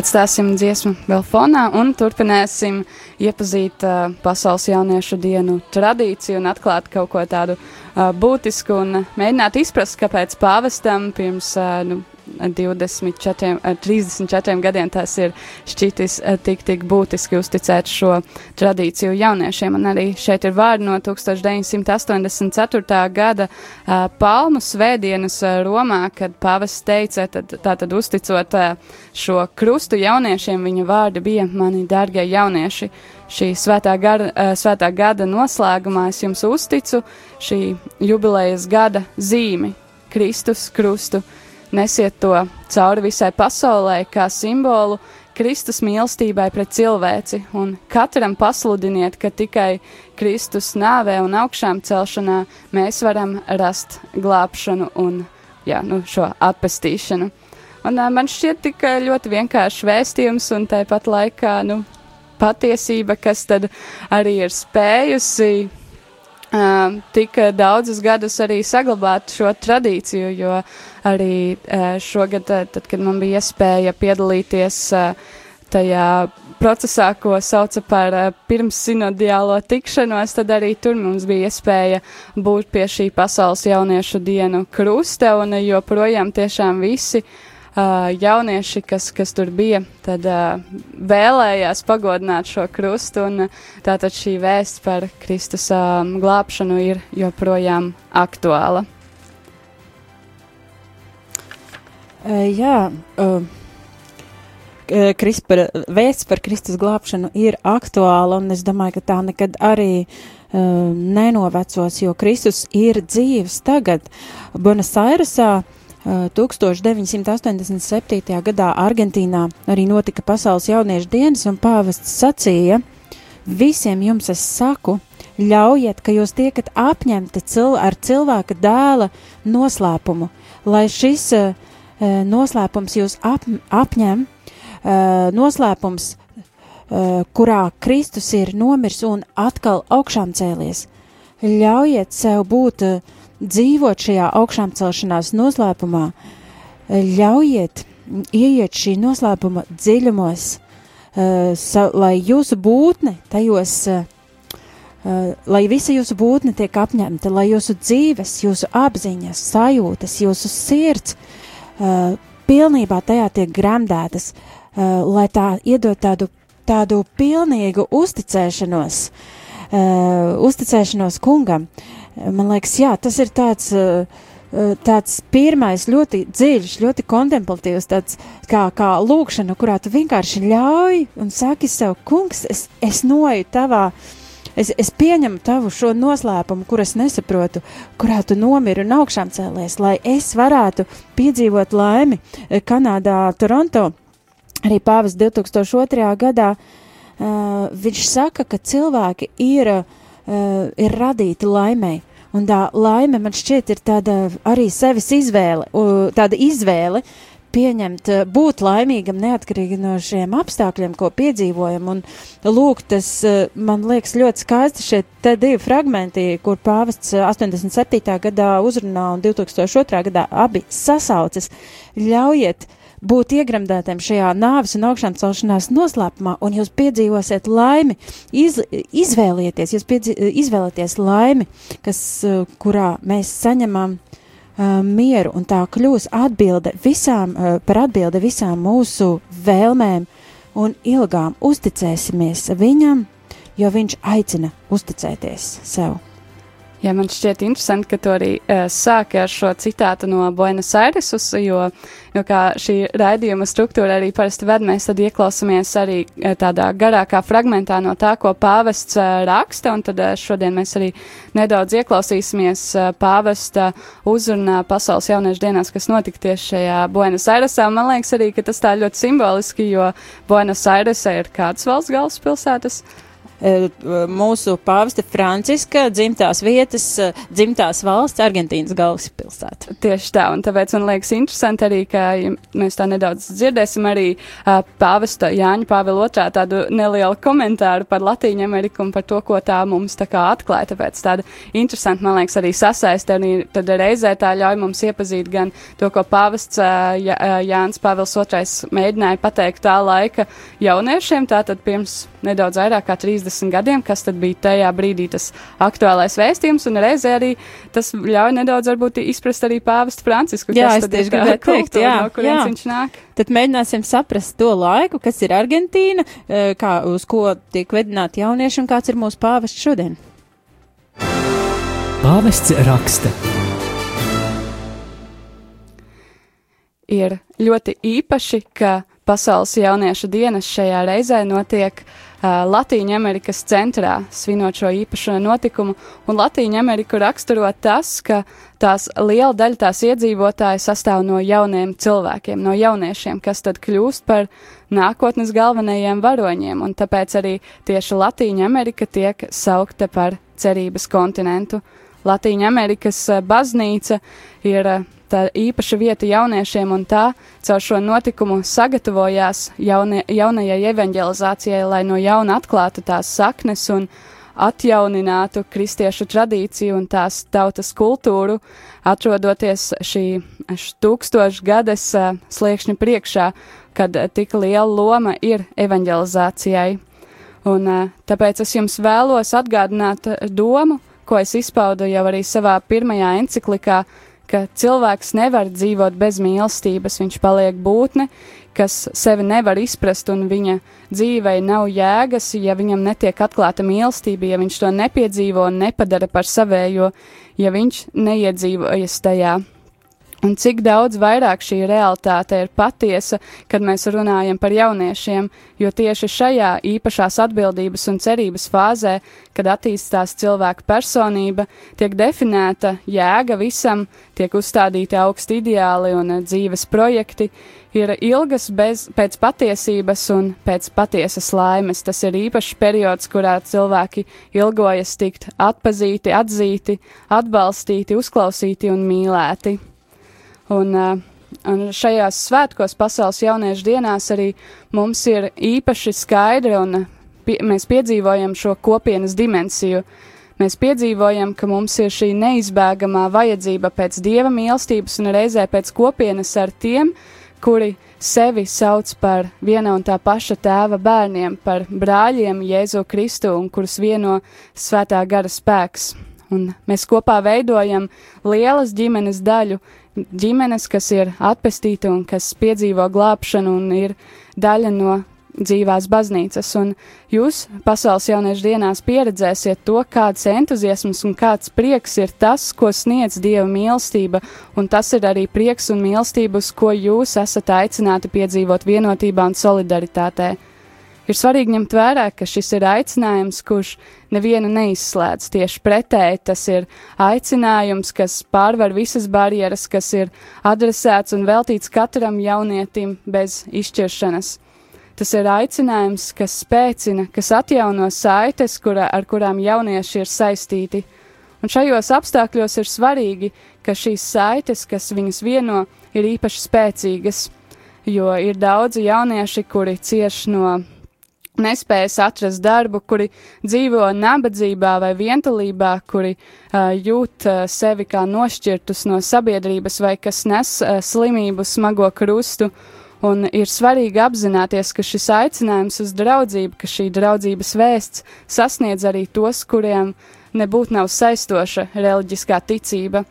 Atstāsim dziesmu vēl fonā un turpināsim iepazīt uh, pasaules jauniešu dienu tradīciju un atklāt kaut ko tādu uh, būtisku un mēģināt izprast, kāpēc pāvestam pirms uh, nu, 24, 34 eh, gadiem tas ir šķitis eh, tik, tik būtiski uzticēt šo tradīciju jauniešiem. Un arī šeit ir vārdi no 1984. gada uh, palmu svētdienas Romā, kad pāvests teica, tad, tātad uzticot šo krustu jauniešiem, viņa vārdi bija mani dārgie jaunieši. Šī svētā uh, svētā gada noslēgumā es jums uzticu šī jubilejas gada zīmi - Kristus krustu. Nesiet to cauri visai pasaulē kā simbolu Kristus mīlestībai pret cilvēci, un katram pasludiniet, ka tikai Kristus nāvē un augšām celšanā mēs varam rast glābšanu un jā, nu, šo atpestīšanu. Un uh, man šķiet tikai ļoti vienkāršs vēstījums, un tāpat laikā nu, patiesība, kas tad arī ir spējusi tik daudzus gadus arī saglabāt šo tradīciju, jo arī šogad, tad, kad man bija iespēja piedalīties tajā procesā, ko sauca par pirmssinodiālo tikšanos, tad arī tur mums bija iespēja būt pie šī pasaules jauniešu dienu krusta, un joprojām tiešām visi uh, jaunieši, kas, kas tur bija, tad vēlējās pagodināt šo krustu, tātad šī vēsts par Kristus glābšanu ir joprojām aktuāla. Jā, Krispar, vēsts par Kristus glābšanu ir aktuāla, un es domāju, ka tā nekad arī nenovecos, jo Kristus ir dzīves tagad. Buenos Airesā uh, 1987. gadā Argentīnā arī notika Pasaules jauniešu dienas, un pāvests sacīja: Visiem jums es saku, ļaujiet, ka jūs tiekat apņemti cil ar cilvēka dēla noslēpumu, lai šis uh, noslēpums jūs ap, apņem, uh, noslēpums, uh, kurā Kristus ir nomirs un atkal augšām cēlies. Ļaujiet sev būt uh, dzīvot šajā augšām celšanās noslēpumā, ļaujiet ieiet šī noslēpuma dziļumos, uh, sa, lai jūsu būtne tajos, uh, uh, lai visa jūsu būtne tiek apņemta, lai jūsu dzīves, jūsu apziņas, sajūtas, jūsu sirds pilnībā tajā tiek gremdētas, lai tā iedod tādu, tādu pilnīgu uzticēšanos, uzticēšanos kungam. Uh, man liekas, jā, tas ir tāds. Uh, tāds pirmais ļoti dziļš, ļoti kontemplatīvs, tāds kā, kā lūkšana, kurā tu vienkārši ļauj un saki sev, kungs, es, es noju tavā, es, es pieņemu tavu šo noslēpumu, kur es nesaprotu, kurā tu nomiri un augšām cēlies, lai es varētu piedzīvot laimi Kanādā, Toronto. Arī pāvis 2002. gadā uh, viņš saka, ka cilvēki ir, uh, ir radīti laimēji Un tā laime man šķiet ir tāda arī sevis izvēle, tāda izvēle pieņemt, būt laimīgam neatkarīgi no šiem apstākļiem, ko piedzīvojam. Un lūk, tas man liekas ļoti skaisti šie te divi fragmenti, kur pāvests 87. gadā uzrunā un 2002. gadā abi sasaucas. Ļaujiet būt iegremdētiem šajā nāves un augšām celšanās noslēpumā, un jūs piedzīvosiet laimi, iz, izvēlieties, jūs piedzi, izvēlieties laimi, kas, uh, kurā mēs saņemam uh, mieru, un tā kļūs atbilde visām, uh, par atbildi visām mūsu vēlmēm un ilgām uzticēsimies viņam, jo viņš aicina uzticēties sev. Jā, man šķiet interesanti, ka tu arī uh, sāki ar šo citātu no Buenos Airesus, jo, jo kā šī raidījuma struktūra arī parasti ved, mēs tad ieklausāmies arī uh, tādā garākā fragmentā no tā, ko pāvests uh, raksta, un tad uh, šodien mēs arī nedaudz ieklausīsimies uh, pāvesta uzrunā pasaules jauniešu dienās, kas notika tieši šajā Buenos Airesā. Man liekas arī, ka tas tā ļoti simboliski, jo Buenos Airesē ir kādas valsts galvaspilsētas? Eh, mūsu pāvesta Franciska dzimtās vietas, eh, dzimtās valsts Argentīnas galvaspilsēta. Tieši tā, un tāpēc man liekas interesanti arī, ka ja mēs tā nedaudz dzirdēsim arī uh, pāvesta Jāņa Pāvila otrā tādu nelielu komentāru par Latīņu Ameriku un par to, ko tā mums tā kā atklāja. Tāpēc tāda interesanti, man liekas, arī sasaiste, un tad reizē tā ļauj mums iepazīt gan to, ko pāvests Jā, Jānis Pāvils II mēģināja pateikt tā laika jauniešiem, tātad pirms nedaudz vairāk kā 30 gadiem, kas tad bija tajā brīdī tas aktuālais vēstījums, un reizē arī tas ļauj nedaudz varbūt izprast arī pāvestu Francisku. Jā, kas tad ir tā teikt, kultūra, jā, no kurienes jā. viņš nāk. Tad mēģināsim saprast to laiku, kas ir Argentīna, eh, kā, uz ko tiek vedināti jaunieši un kāds ir mūsu pāvests šodien. Pāvests raksta. ir ļoti īpaši, ka Pasaules jauniešu dienas šajā reizē notiek uh, Latvijas Amerikas centrā, svinot šo īpašo notikumu. Un Latviju Ameriku raksturo tas, ka tās liela daļa tās iedzīvotāji sastāv no jauniem cilvēkiem, no jauniešiem, kas tad kļūst par nākotnes galvenajiem varoņiem. Un tāpēc arī tieši Latvija Amerika tiek saukta par cerības kontinentu. Latvijas Amerikas uh, baznīca ir uh, tā īpaša vieta jauniešiem, un tā caur šo notikumu sagatavojās jaunie, jaunajai evanģelizācijai, lai no jauna atklātu tās saknes un atjauninātu kristiešu tradīciju un tās tautas kultūru, atrodoties šī tūkstošgades uh, sliekšņa priekšā, kad tik liela loma ir evanģelizācijai. Un tāpēc es jums vēlos atgādināt domu, ko es izpaudu jau arī savā pirmajā enciklikā, ka cilvēks nevar dzīvot bez mīlestības, viņš paliek būtne, kas sevi nevar izprast, un viņa dzīvei nav jēgas, ja viņam netiek atklāta mīlestība, ja viņš to nepiedzīvo un nepadara par savējo, ja viņš neiedzīvojas tajā. Un cik daudz vairāk šī realitāte ir patiesa, kad mēs runājam par jauniešiem, jo tieši šajā īpašās atbildības un cerības fāzē, kad attīstās cilvēka personība, tiek definēta jēga visam, tiek uzstādīti augsti ideāli un dzīves projekti, ir ilgas bez, pēc patiesības un pēc patiesas laimes. Tas ir īpašs periods, kurā cilvēki ilgojas tikt atpazīti, atzīti, atbalstīti, uzklausīti un mīlēti. Un, uh, un šajās svētkos, pasaules jauniešu dienās, arī mums ir īpaši skaidri un pie, mēs piedzīvojam šo kopienas dimensiju. Mēs piedzīvojam, ka mums ir šī neizbēgamā vajadzība pēc dieva mīlestības un reizē pēc kopienas ar tiem, kuri sevi sauc par viena un tā paša tēva bērniem, par brāļiem Jēzu Kristu un kurus vieno svētā gara spēks. Un mēs kopā veidojam lielas ģimenes daļu, ģimenes, kas ir atpestīta un kas piedzīvo glābšanu un ir daļa no dzīvās baznīcas, un jūs pasaules jauniešu dienās pieredzēsiet to, kāds entuziasms un kāds prieks ir tas, ko sniedz Dieva mīlestība, un tas ir arī prieks un mīlestība, uz ko jūs esat aicināti piedzīvot vienotībā un solidaritātē. Ir svarīgi ņemt vērā, ka šis ir aicinājums, kurš nevienu neizslēdz. Tieši pretēji tas ir aicinājums, kas pārvar visas barjeras, kas ir adresēts un veltīts katram jaunietim bez izšķiršanas. Tas ir aicinājums, kas spēcina, kas atjauno saites, kura, ar kurām jaunieši ir saistīti. Un šajos apstākļos ir svarīgi, ka šīs saites, kas viņus vieno, ir īpaši spēcīgas, jo ir daudzi jaunieši, kuri cieš no nespējas atrast darbu, kuri dzīvo nabadzībā vai vientulībā, kuri uh, jūt uh, sevi kā nošķirtus no sabiedrības vai kas nes uh, slimību smago krustu. Un ir svarīgi apzināties, ka šis aicinājums uz draudzību, ka šī draudzības vēsts sasniedz arī tos, kuriem nebūtu nav saistoša reliģiskā ticība.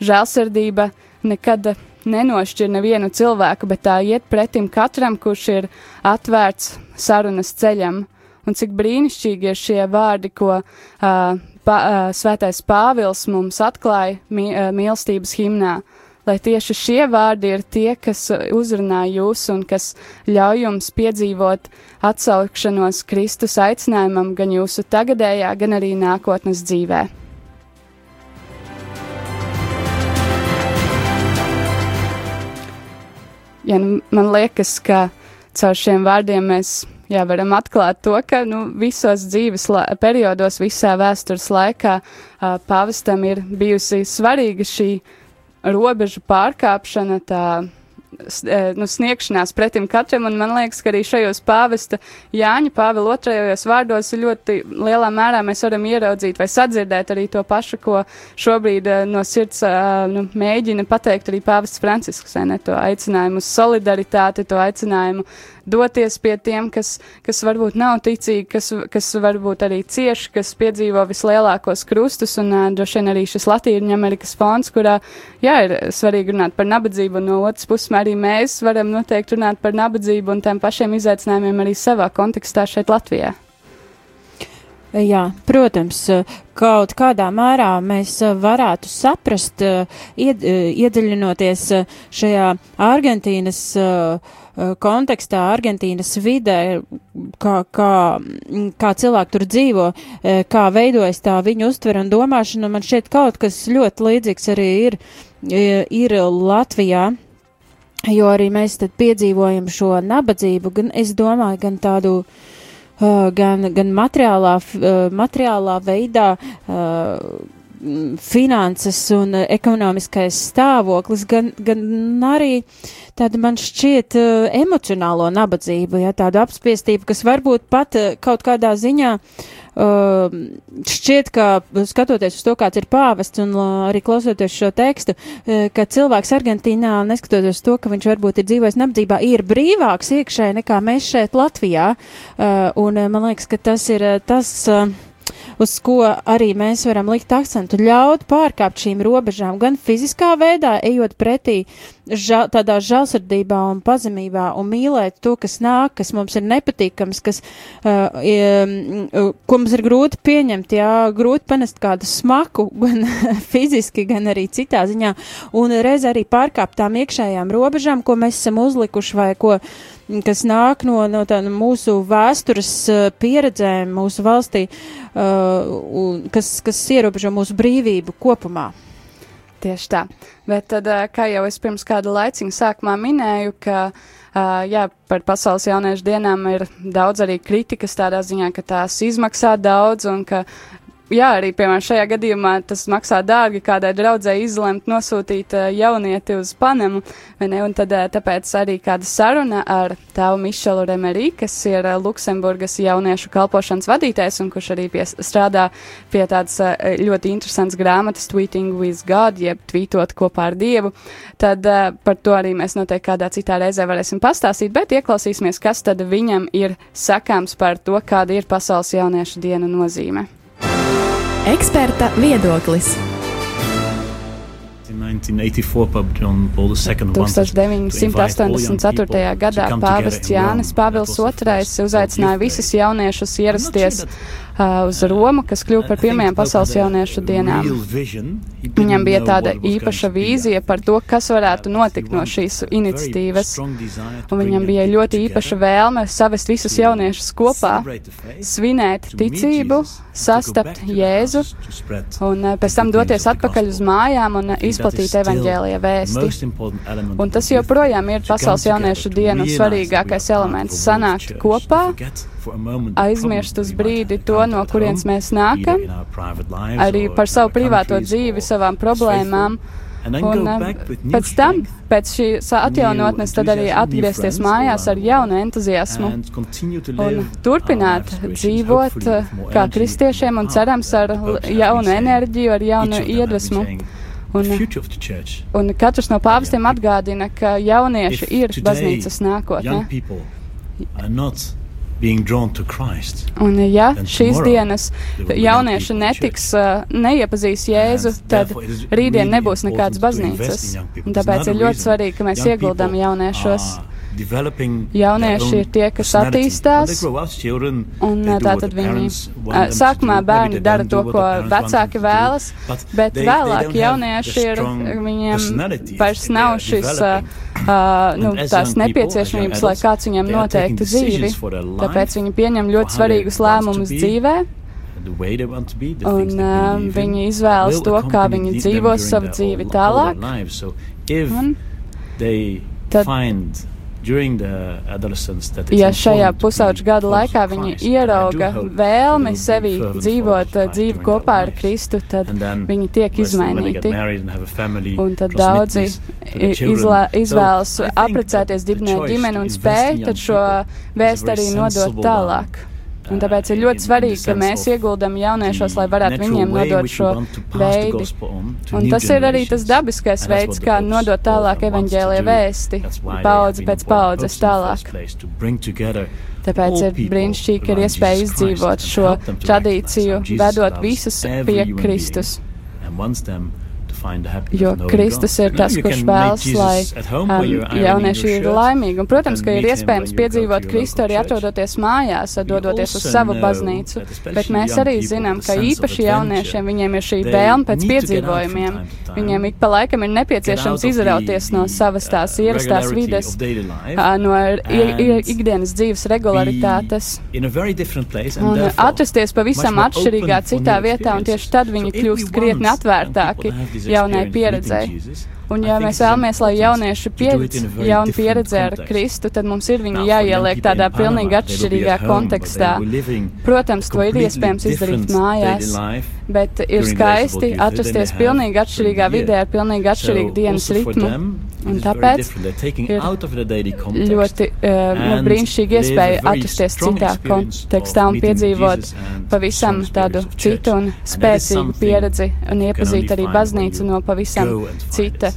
Žēlsirdība nekad nenošķir nevienu cilvēku, bet tā iet pretim katram, kurš ir atvērts sarunas ceļam. Un cik brīnišķīgi ir šie vārdi, ko uh, pa, uh, Svētais Pāvils mums atklāja mi, uh, mīlestības himnā. Lai tieši šie vārdi ir tie, kas uzrunā jūs un kas ļauj jums piedzīvot atsaukšanos Kristus aicinājumam gan jūsu tagadējā, gan arī nākotnes dzīvē. Ja nu, man liekas, ka caur šiem vārdiem mēs jā, varam atklāt to, ka nu, visos dzīves periodos, visā vēstures laikā uh, pāvestam ir bijusi svarīga šī robežu pārkāpšana, tā nu, sniegšanās pretim katram, un man liekas, ka arī šajos pāvesta Jāņa Pāvila otrajos vārdos ļoti lielā mērā mēs varam ieraudzīt vai sadzirdēt arī to pašu, ko šobrīd eh, no sirds eh, nu, mēģina pateikt arī pāvests Francisks, ne, to aicinājumu uz solidaritāti, to aicinājumu doties pie tiem, kas, kas varbūt nav ticīgi, kas, kas varbūt arī cieši, kas piedzīvo vislielākos krustus, un uh, droši vien arī šis Latīņa Amerikas fonds, kurā, jā, ir svarīgi runāt par nabadzību, un no otras puses arī mēs varam noteikti runāt par nabadzību un tiem pašiem izaicinājumiem arī savā kontekstā šeit Latvijā. Jā, protams, kaut kādā mērā mēs varētu saprast, ied, iedziļinoties šajā Argentīnas kontekstā, Argentīnas vidē, kā, kā, kā cilvēki tur dzīvo, kā veidojas tā viņu uztvera un domāšana. Man šķiet kaut kas ļoti līdzīgs arī ir, ir Latvijā. Jo arī mēs tad piedzīvojam šo nabadzību, gan es domāju, gan tādu uh, gan, gan materiālā, uh, materiālā veidā, uh, finanses un uh, ekonomiskais stāvoklis, gan, gan arī tāda man šķiet uh, emocionālo nabadzību, ja tādu apspiestību, kas varbūt pat uh, kaut kādā ziņā uh, šķiet, ka skatoties uz to, kāds ir pāvests un arī klausoties šo tekstu, ka cilvēks Argentīnā, neskatoties to, ka viņš varbūt ir dzīvojis nabadzībā, ir brīvāks iekšēji nekā mēs šeit Latvijā. Uh, un man liekas, ka tas ir tas. Uh, uz ko arī mēs varam likt akcentu, ļaut pārkāpt šīm robežām, gan fiziskā veidā, ejot pretī ža, tādā žēlsirdībā un pazemībā un mīlēt to, kas nāk, kas mums ir nepatīkams, kas, uh, um, ko mums ir grūti pieņemt, jā, grūti panest kādu smaku, (laughs) gan fiziski, gan arī citā ziņā, un reiz arī pārkāpt tām iekšējām robežām, ko mēs esam uzlikuši vai ko kas nāk no, no tāda mūsu vēstures uh, pieredzēm mūsu valstī, uh, kas, kas ierobežo mūsu brīvību kopumā. Tieši tā. Bet tad, ā, kā jau es pirms kāda laiciņa sākumā minēju, ka uh, jā, par pasaules jauniešu dienām ir daudz arī kritikas tādā ziņā, ka tās izmaksā daudz un ka. Jā, arī piemēram šajā gadījumā tas maksā dārgi kādai draudzēji izlemt nosūtīt uh, jaunieti uz Panemu, vai ne? Un tad uh, tāpēc arī kāda saruna ar tēvu Mišelu Remerī, kas ir uh, Luksemburgas jauniešu kalpošanas vadītājs un kurš arī pie, strādā pie tādas uh, ļoti interesantas grāmatas Tweeting with God, jeb tvītot kopā ar Dievu. Tad uh, par to arī mēs noteikti kādā citā reizē varēsim pastāstīt, bet ieklausīsimies, kas tad viņam ir sakāms par to, kāda ir pasaules jauniešu diena nozīme. Eksperta viedoklis. In 1984, Pope John Paul II wanted to invite all young 1984. people gadā pāvests Jānis. Pāvils II uzaicināja visus jauniešus ierasties uz Romu, kas kļuva par pirmajām pasaules jauniešu dienām. Viņam bija tāda īpaša vīzija par to, kas varētu Uh, notikt no šīs iniciatīvas. Un viņam bija ļoti īpaša vēlme savest visus jauniešus kopā, svinēt ticību, sastapt Jēzu un uh, pēc tam doties atpakaļ uz mājām un uh, izplatīt evaņģēlija vēsti. Un tas joprojām ir pasaules jauniešu dienu svarīgākais elements sanākt kopā, aizmirst uz brīdi to, no kurienes mēs nākam, arī par savu privāto dzīvi, savām problēmām. Un new pēc tam, pēc šīs atjaunotnes, tad arī atgriezties mājās ar jaunu entuziasmu un turpināt dzīvot kā kristiešiem un cerams ar jaunu enerģiju, ar jaunu iedvesmu. Un, church un katrs no pāvestiem atgādina, ka jaunieši ir baznīcas nākotne. Un ja šīs dienas jaunieši netiks, uh, neiepazīs Jēzu, tad rītdien nebūs nekādas baznīcas. Un tāpēc ir ļoti svarīgi, ka mēs people jauniešos. developing Jaunieši ir tie, kas attīstās, Un uh, tātad viņi uh, sākumā bērni dara to, ko vecāki vēlas, bet vēlāk jaunieši ir, viņiem vairs nav šis, uh, uh, nu, tās nepieciešamības, lai kāds viņiem noteiktu dzīvi. Tāpēc viņi pieņem ļoti svarīgus lēmumus dzīvē, un uh, viņi izvēlas to, kā viņi during savu dzīvi tālāk. Un tad- ja šajā pusauģa gada laikā viņi ierauga vēlmi sevi dzīvot dzīvi kopā ar Kristu, tad viņi tiek izmainīti. Un tad daudzi izlē, izvēlas apprecēties, dibināt ģimeni un spēj tad šo vēstu arī nodot tālāk. Un tāpēc ir ļoti svarīgi, ka mēs ieguldam jauniešos, lai varētu viņiem nodot šo veidu. Un tas ir arī tas dabiskais veids, kā nodot tālāk evaņģēlie vēsti, paudze pēc paudzes tālāk. Tāpēc ir brīnišķīgi, ka ir iespēja izdzīvot šo tradīciju, vedot visus pie Kristus. Jo Kristus ir tas, kurš vēlas, lai um, jaunieši ir laimīgi. Un, protams, ka ir iespējams piedzīvot Kristu arī atrodoties mājās, dodoties uz savu baznīcu, bet mēs arī zinām, ka īpaši jauniešiem viņiem ir šī vēlme pēc piedzīvojumiem. Viņiem ik pa laikam ir nepieciešams izrauties no savas tās ierastās vides, no ikdienas dzīves regularitātes. un atrasties pavisam atšķirīgā citā vietā, un tieši tad viņi kļūst krietni atvērtāki jaunai pieredzei. Un, ja mēs vēlamies, lai jaunieši pieredz jaunu pieredzi ar Kristu, tad mums ir viņu jāieliek tādā pilnīgi atšķirīgā kontekstā. Protams, to ir iespējams izdarīt mājās, bet ir skaisti atrasties pilnīgi atšķirīgā vidē ar pilnīgi atšķirīgu dienas ritmu. Un tāpēc ir ļoti uh, nu, brīnišķīgi iespēja atrasties citā kontekstā un piedzīvot pavisam tādu citu un spēcīgu pieredzi un iepazīt arī baznīcu no pavisam cita.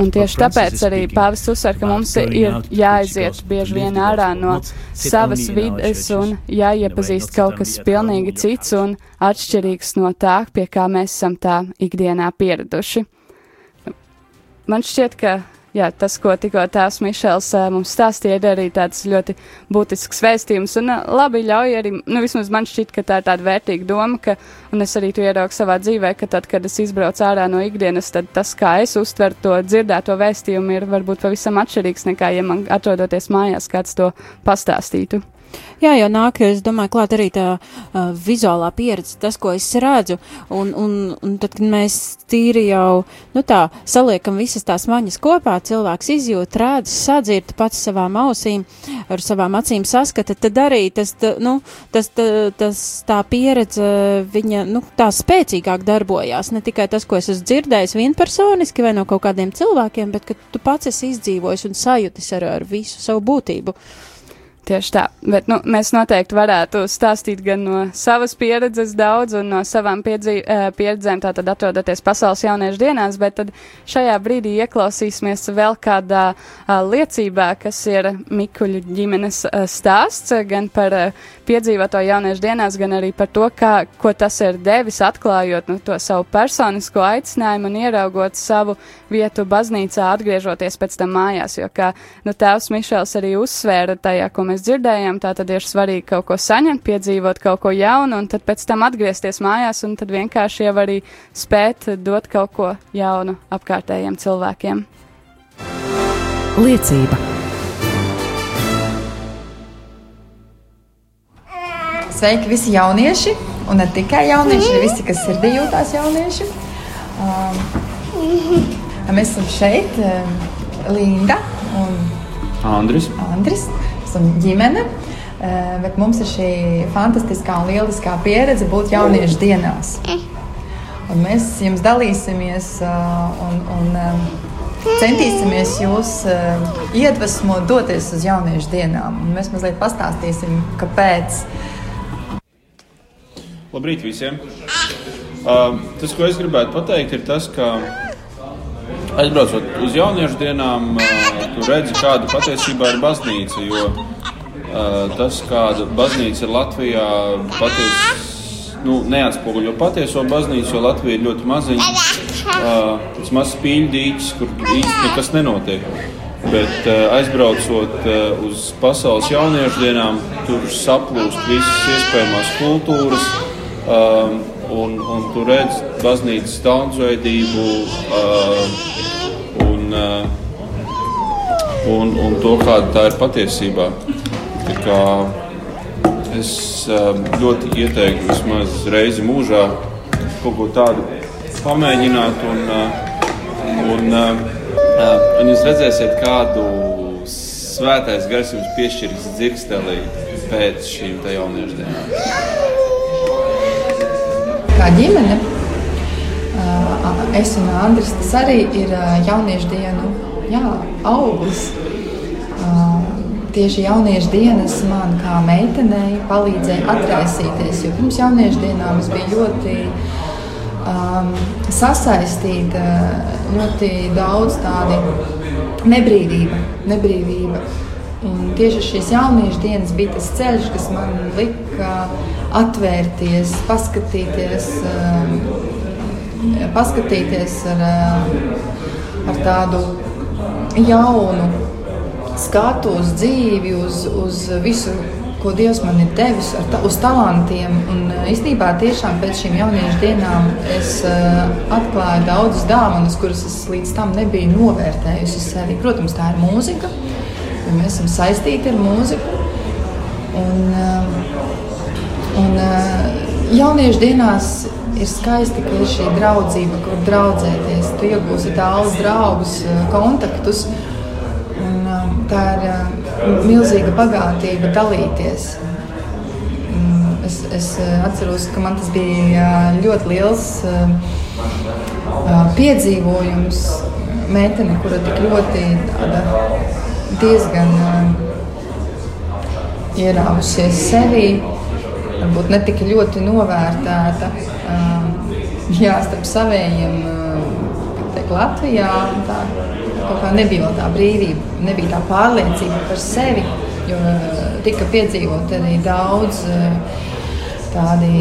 Un tieši tāpēc arī pāvis uzsver, ka mums ir jāaiziet bieži vien ārā no savas vides un jāiepazīst kaut kas pilnīgi cits un atšķirīgs no tā, pie kā mēs esam tā ikdienā pieraduši. Man šķiet, ka jā, tas, ko tikko tēvs Mišels mums stāstīja, ir arī tāds ļoti būtisks vēstījums. Un labi ļauj arī, nu vismaz man šķiet, ka tā ir tāda vērtīga doma, ka, un es arī to ieraugu savā dzīvē, ka tad, kad es izbraucu ārā no ikdienas, tad tas, kā es uztveru to dzirdēto vēstījumu, ir varbūt pavisam atšķirīgs nekā, ja man atrodoties mājās kāds to pastāstītu. Jā, jau nāk, es domāju, klāt arī tā uh, vizuālā pieredze, tas, ko es redzu, un, un, un tad, kad mēs tīri jau, nu tā, saliekam visas tās maņas kopā, cilvēks izjūt, redz, sadzird pats savām ausīm, ar savām acīm saskata, tad arī tas, tā, nu, tas, tā, tas, tā pieredze, viņa, nu, tā spēcīgāk darbojās, ne tikai tas, ko es esmu dzirdējis vienpersoniski vai no kaut kādiem cilvēkiem, bet ka tu pats esi izdzīvojis un sajutis ar, ar visu savu būtību. Tieši tā, bet nu, mēs noteikti varētu stāstīt gan no savas pieredzes daudz un no savām piedzī, pieredzēm, tātad atrodoties pasaules jauniešu dienās, bet tad šajā brīdī ieklausīsimies vēl kādā a, liecībā, kas ir Mikuļu ģimenes a, stāsts, gan par a, piedzīvoto jauniešu dienās, gan arī par to, kā, ko tas ir devis, atklājot nu, to savu personisko aicinājumu un ieraugot savu vietu baznīcā, atgriežoties pēc tam mājās, jo kā nu, tēvs Mišels arī uzsvēra tajā, ko mēs mēs dzirdējām, tā tad ir svarīgi kaut ko saņemt, piedzīvot kaut ko jaunu, un tad pēc tam atgriezties mājās, un tad vienkārši jau arī spēt dot kaut ko jaunu apkārtējiem cilvēkiem. Liecība. Sveiki visi jaunieši, un ne tikai jaunieši, arī visi, kas sirdī jūtās jaunieši. Um, mēs esam šeit, Linda un Andris. Andris esam ģimene. Eh, bet mums ir šī fantastiskā un lieliskā pieredze būt jauniešu dienās. Un mēs jums dalīsimies eh, un, un eh, centīsimies jūs iedvesmot, doties uz jauniešu dienām. Un mēs mazliet pastāstīsim, kāpēc. Labrīt visiem! Uh, tas, ko es gribētu pateikt, ir tas, ka aizbraucot uz jauniešu dienām, tu redzi, kāda patiesībā ir baznīca. Jo tas, kāda baznīca ir Latvijā, patiesi nu, neatspoguļo patieso baznīcu, jo Latvija ir ļoti maziņa. Tas mazs pīļdīķis, kur īsti nekas nenotiek. Bet aizbraucot uz pasaules jauniešu dienām, tur saplūst visas iespējamās kultūras. Un, un tu redz baznīcas daudzveidību, uh, un, uh, un, un to, kāda tā ir patiesībā. Es um, ļoti ieteiktu vismaz reizi mūžā kaut ko tādu pamēģināt un, uh, un uh, Uh, un jūs redzēsiet, kādu svētais gars jums piešķirs dzirkstelī pēc šīm jauniešu dienām. Kā ģimene, es un Andris, tas arī ir jauniešu dienu jā, auglis. Tieši jauniešu dienas man kā meitenei palīdzēja atraisīties, jo pirms jauniešu dienām es biju ļoti um, sasaistīta, ļoti daudz tādi nebrīvība. nebrīvība. Un tieši šīs jauniešu dienas bija tas ceļš, kas man lika atvērties, paskatīties, um, paskatīties ar, ar tādu jaunu skatu uz dzīvi, uz, uz visu, ko Dievs man ir devis, ta, uz talantiem. Un uh, īstenībā tiešām pēc šīm jauniešu dienām es uh, atklāju daudzas dāvanas, kuras es līdz tam nebiju novērtējusi sevi. Protams, tā ir mūzika jo mēs esam saistīti ar mūziku. Un, um, un uh, jauniešu dienās ir skaisti, ka ir šī draudzība, kur draudzēties. Tu iegūsi daudz draugus, uh, kontaktus. Un, um, tā ir uh, milzīga bagātība dalīties. Es, es atceros, ka man tas bija ļoti liels piedzīvojums. Meitene, kura tik ļoti tāda diezgan ierāvusies sevī, varbūt ne tik ļoti novērtēta. Uh, jā, starp saviem teikt, Latvijā tā kā nebija tā brīvība, nebija tā pārliecība par sevi, jo uh, tika piedzīvot arī daudz tādi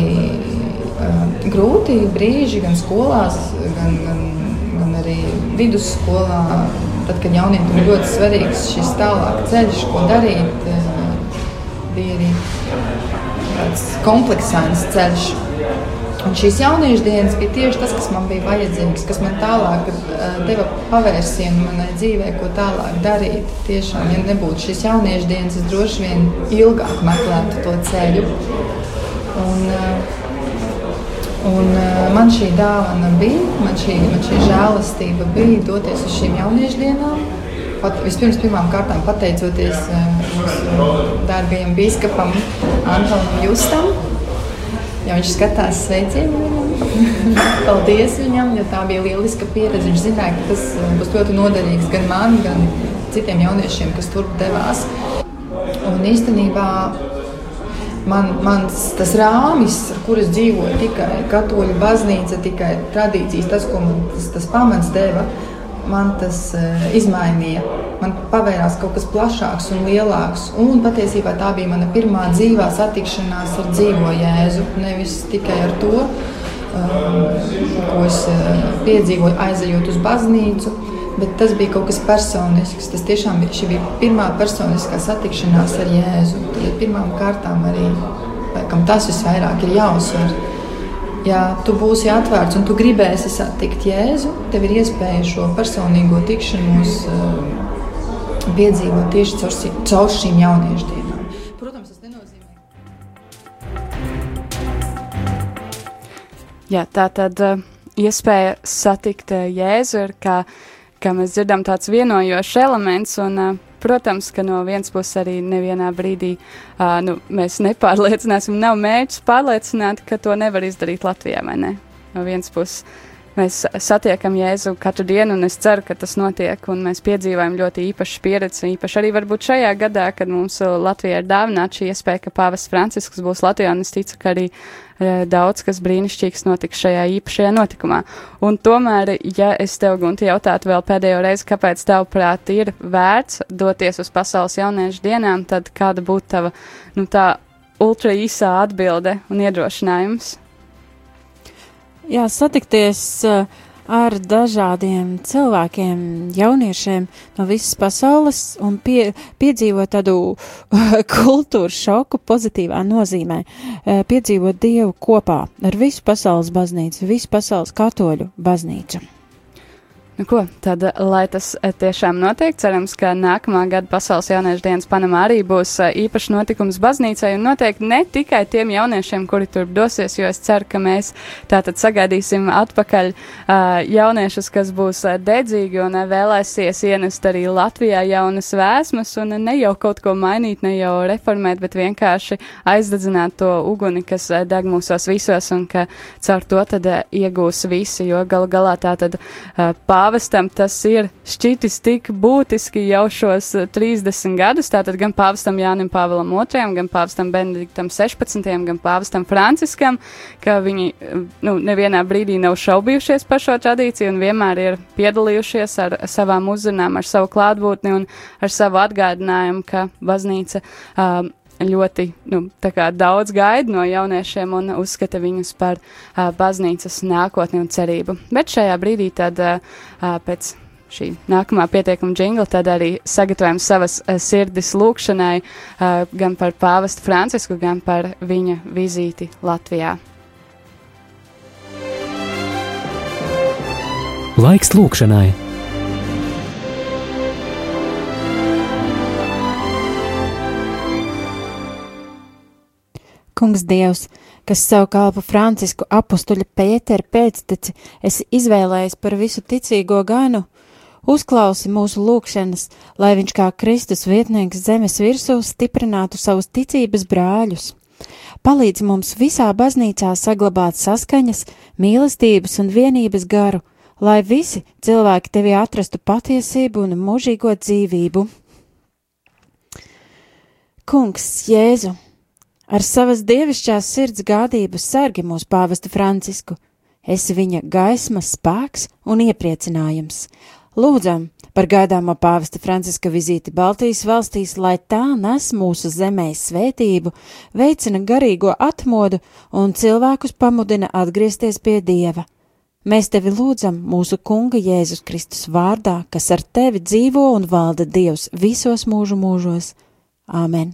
grūti brīži gan skolās, gan, gan, gan arī vidusskolā tad, kad jaunietim ir ļoti svarīgs šis tālāk ceļš, ko darīt, bija arī tāds kompleksāns ceļš. Un šīs jauniešu dienas bija tieši tas, kas man bija vajadzīgs, kas man tālāk eh, deva pavērsienu manai dzīvē, ko tālāk darīt. Tiešām, ja nebūtu šīs jauniešu dienas, es droši vien ilgāk meklētu to ceļu. Un, uh, Un, uh, man šī dāvana bija, man šī, man šī žēlastība bija doties uz šīm jauniešu dienām. Pat, vispirms, pirmām kārtām pateicoties uh, mūsu dārgajam biskupam Antonam Justam. Ja viņš skatās sveicienu viņam, (laughs) paldies viņam, jo tā bija lieliska pieredze. Viņš zināja, ka tas būs ļoti noderīgs gan man, gan citiem jauniešiem, kas tur devās. Un īstenībā man, mans tas rāmis, kur es dzīvoju, tikai katoļu baznīca, tikai tradīcijas, tas, ko man tas, tas pamats deva, man tas uh, izmainīja. Man pavērās kaut kas plašāks un lielāks. Un patiesībā tā bija mana pirmā dzīvā satikšanās ar dzīvo Jēzu. Nevis tikai ar to, um, ko es uh, piedzīvoju, aizejot uz baznīcu, bet tas bija kaut kas personisks. Tas tiešām bija, bija pirmā personiskā satikšanās ar Jēzu. Tad pirmām kārtām arī laikam, tas visvairāk ir jāuzsver. Ja tu būsi atvērts un tu gribēsi satikt Jēzu, tev ir iespēja šo personīgo tikšanos uh, piedzīvot tieši caur, caur šīm jauniešu dienām. Protams, tas nenozīmē. Jā, tā tad uh, iespēja satikt uh, Jēzu ir kā kā mēs dzirdam, tāds vienojošs elements. Un, uh, protams, ka no vienas puses arī nevienā brīdī uh, nu, mēs nepārliecināsim, nav mērķis pārliecināt, ka to nevar izdarīt Latvijā vai ne. No vienas puses mēs satiekam Jēzu katru dienu, un es ceru, ka tas notiek, mēs piedzīvojam ļoti īpašu pieredzi, īpaši arī varbūt šajā gadā, kad mums Latvijā ir dāvināta šī iespēja, ka pāvests Francisks būs Latvijā, un es ticu, ka arī e, daudz kas brīnišķīgs notiks šajā īpašajā notikumā. Un tomēr, ja es tev, Gunti, jautātu vēl pēdējo reizi, kāpēc tavuprāt ir vērts doties uz pasaules jauniešu dienām, tad kāda būtu tava, nu tā, ultra īsā atbilde un iedrošinājums? Jā, satikties uh, ar dažādiem cilvēkiem, jauniešiem no visas pasaules un pie, piedzīvot tādu uh, kultūras šoku pozitīvā nozīmē. Uh, piedzīvot Dievu kopā ar visu pasaules baznīcu, visu pasaules katoļu baznīcu. Nu, ko, tad, lai tas eh, tiešām notiek, cerams, ka nākamā gada Pasaules jauniešu dienas Panamā arī būs eh, īpašs notikums baznīcai un noteikti ne tikai tiem jauniešiem, kuri tur dosies, jo es ceru, ka mēs tātad sagaidīsim atpakaļ uh, jauniešus, kas būs uh, dedzīgi un uh, vēlēsies ienest arī Latvijā jaunas vēsmas un ne jau kaut ko mainīt, ne jau reformēt, bet vienkārši aizdedzināt to uguni, kas deg mūsos visos un ka caur to tad iegūs visi, jo gal galā tā tad uh, pāvestam tas ir šķitis tik būtiski jau šos 30 eh, gadus, tātad gan pāvestam Jānim Pāvēlam II, gan pāvestam Benediktam 16, gan pāvestam Franciskam, ka viņi eh, nu, nevienā brīdī nav šaubījušies par šo tradīciju un vienmēr ir piedalījušies ar savām uzrunām, ar savu klātbūtni un ar savu atgādinājumu, ka baznīca um, ļoti nu, daudz gaida no jauniešiem un uzskata viņus par uh, baznīcas nākotni un cerību. Bet šajā brīdī tad uh, pēc šī nākamā pietiekuma jingla, tad arī sagatavojam savas sirdis lūkšanai gan par pāvestu Francisku, gan par viņa vizīti Latvijā. Laiks lūkšanai! Kungs Dievs, kas savu kalpu Francisku apustuļa Pētera pēcteci, esi izvēlējis par visu ticīgo ganu, uzklausi mūsu lūgšanas, lai viņš kā Kristus vietnieks zemes virsū stiprinātu savus ticības brāļus. Palīdz mums visā baznīcā saglabāt saskaņas, mīlestības un vienības garu, lai visi cilvēki tevi atrastu patiesību un mūžīgo dzīvību. Kungs, Jēzu! Ar savas dievišķās sirds gādību sargi mūsu pāvestu Francisku. Esi viņa gaismas, spēks un iepriecinājums. Lūdzam par gaidāmo pāvesta Franciska vizīti Baltijas valstīs, lai tā nes mūsu zemē svētību, veicina garīgo atmodu un cilvēkus pamudina atgriezties pie Dieva. Mēs tevi lūdzam mūsu Kunga Jēzus Kristus vārdā, kas ar tevi dzīvo un valda Dievs visos mūžu mūžos. Āmen!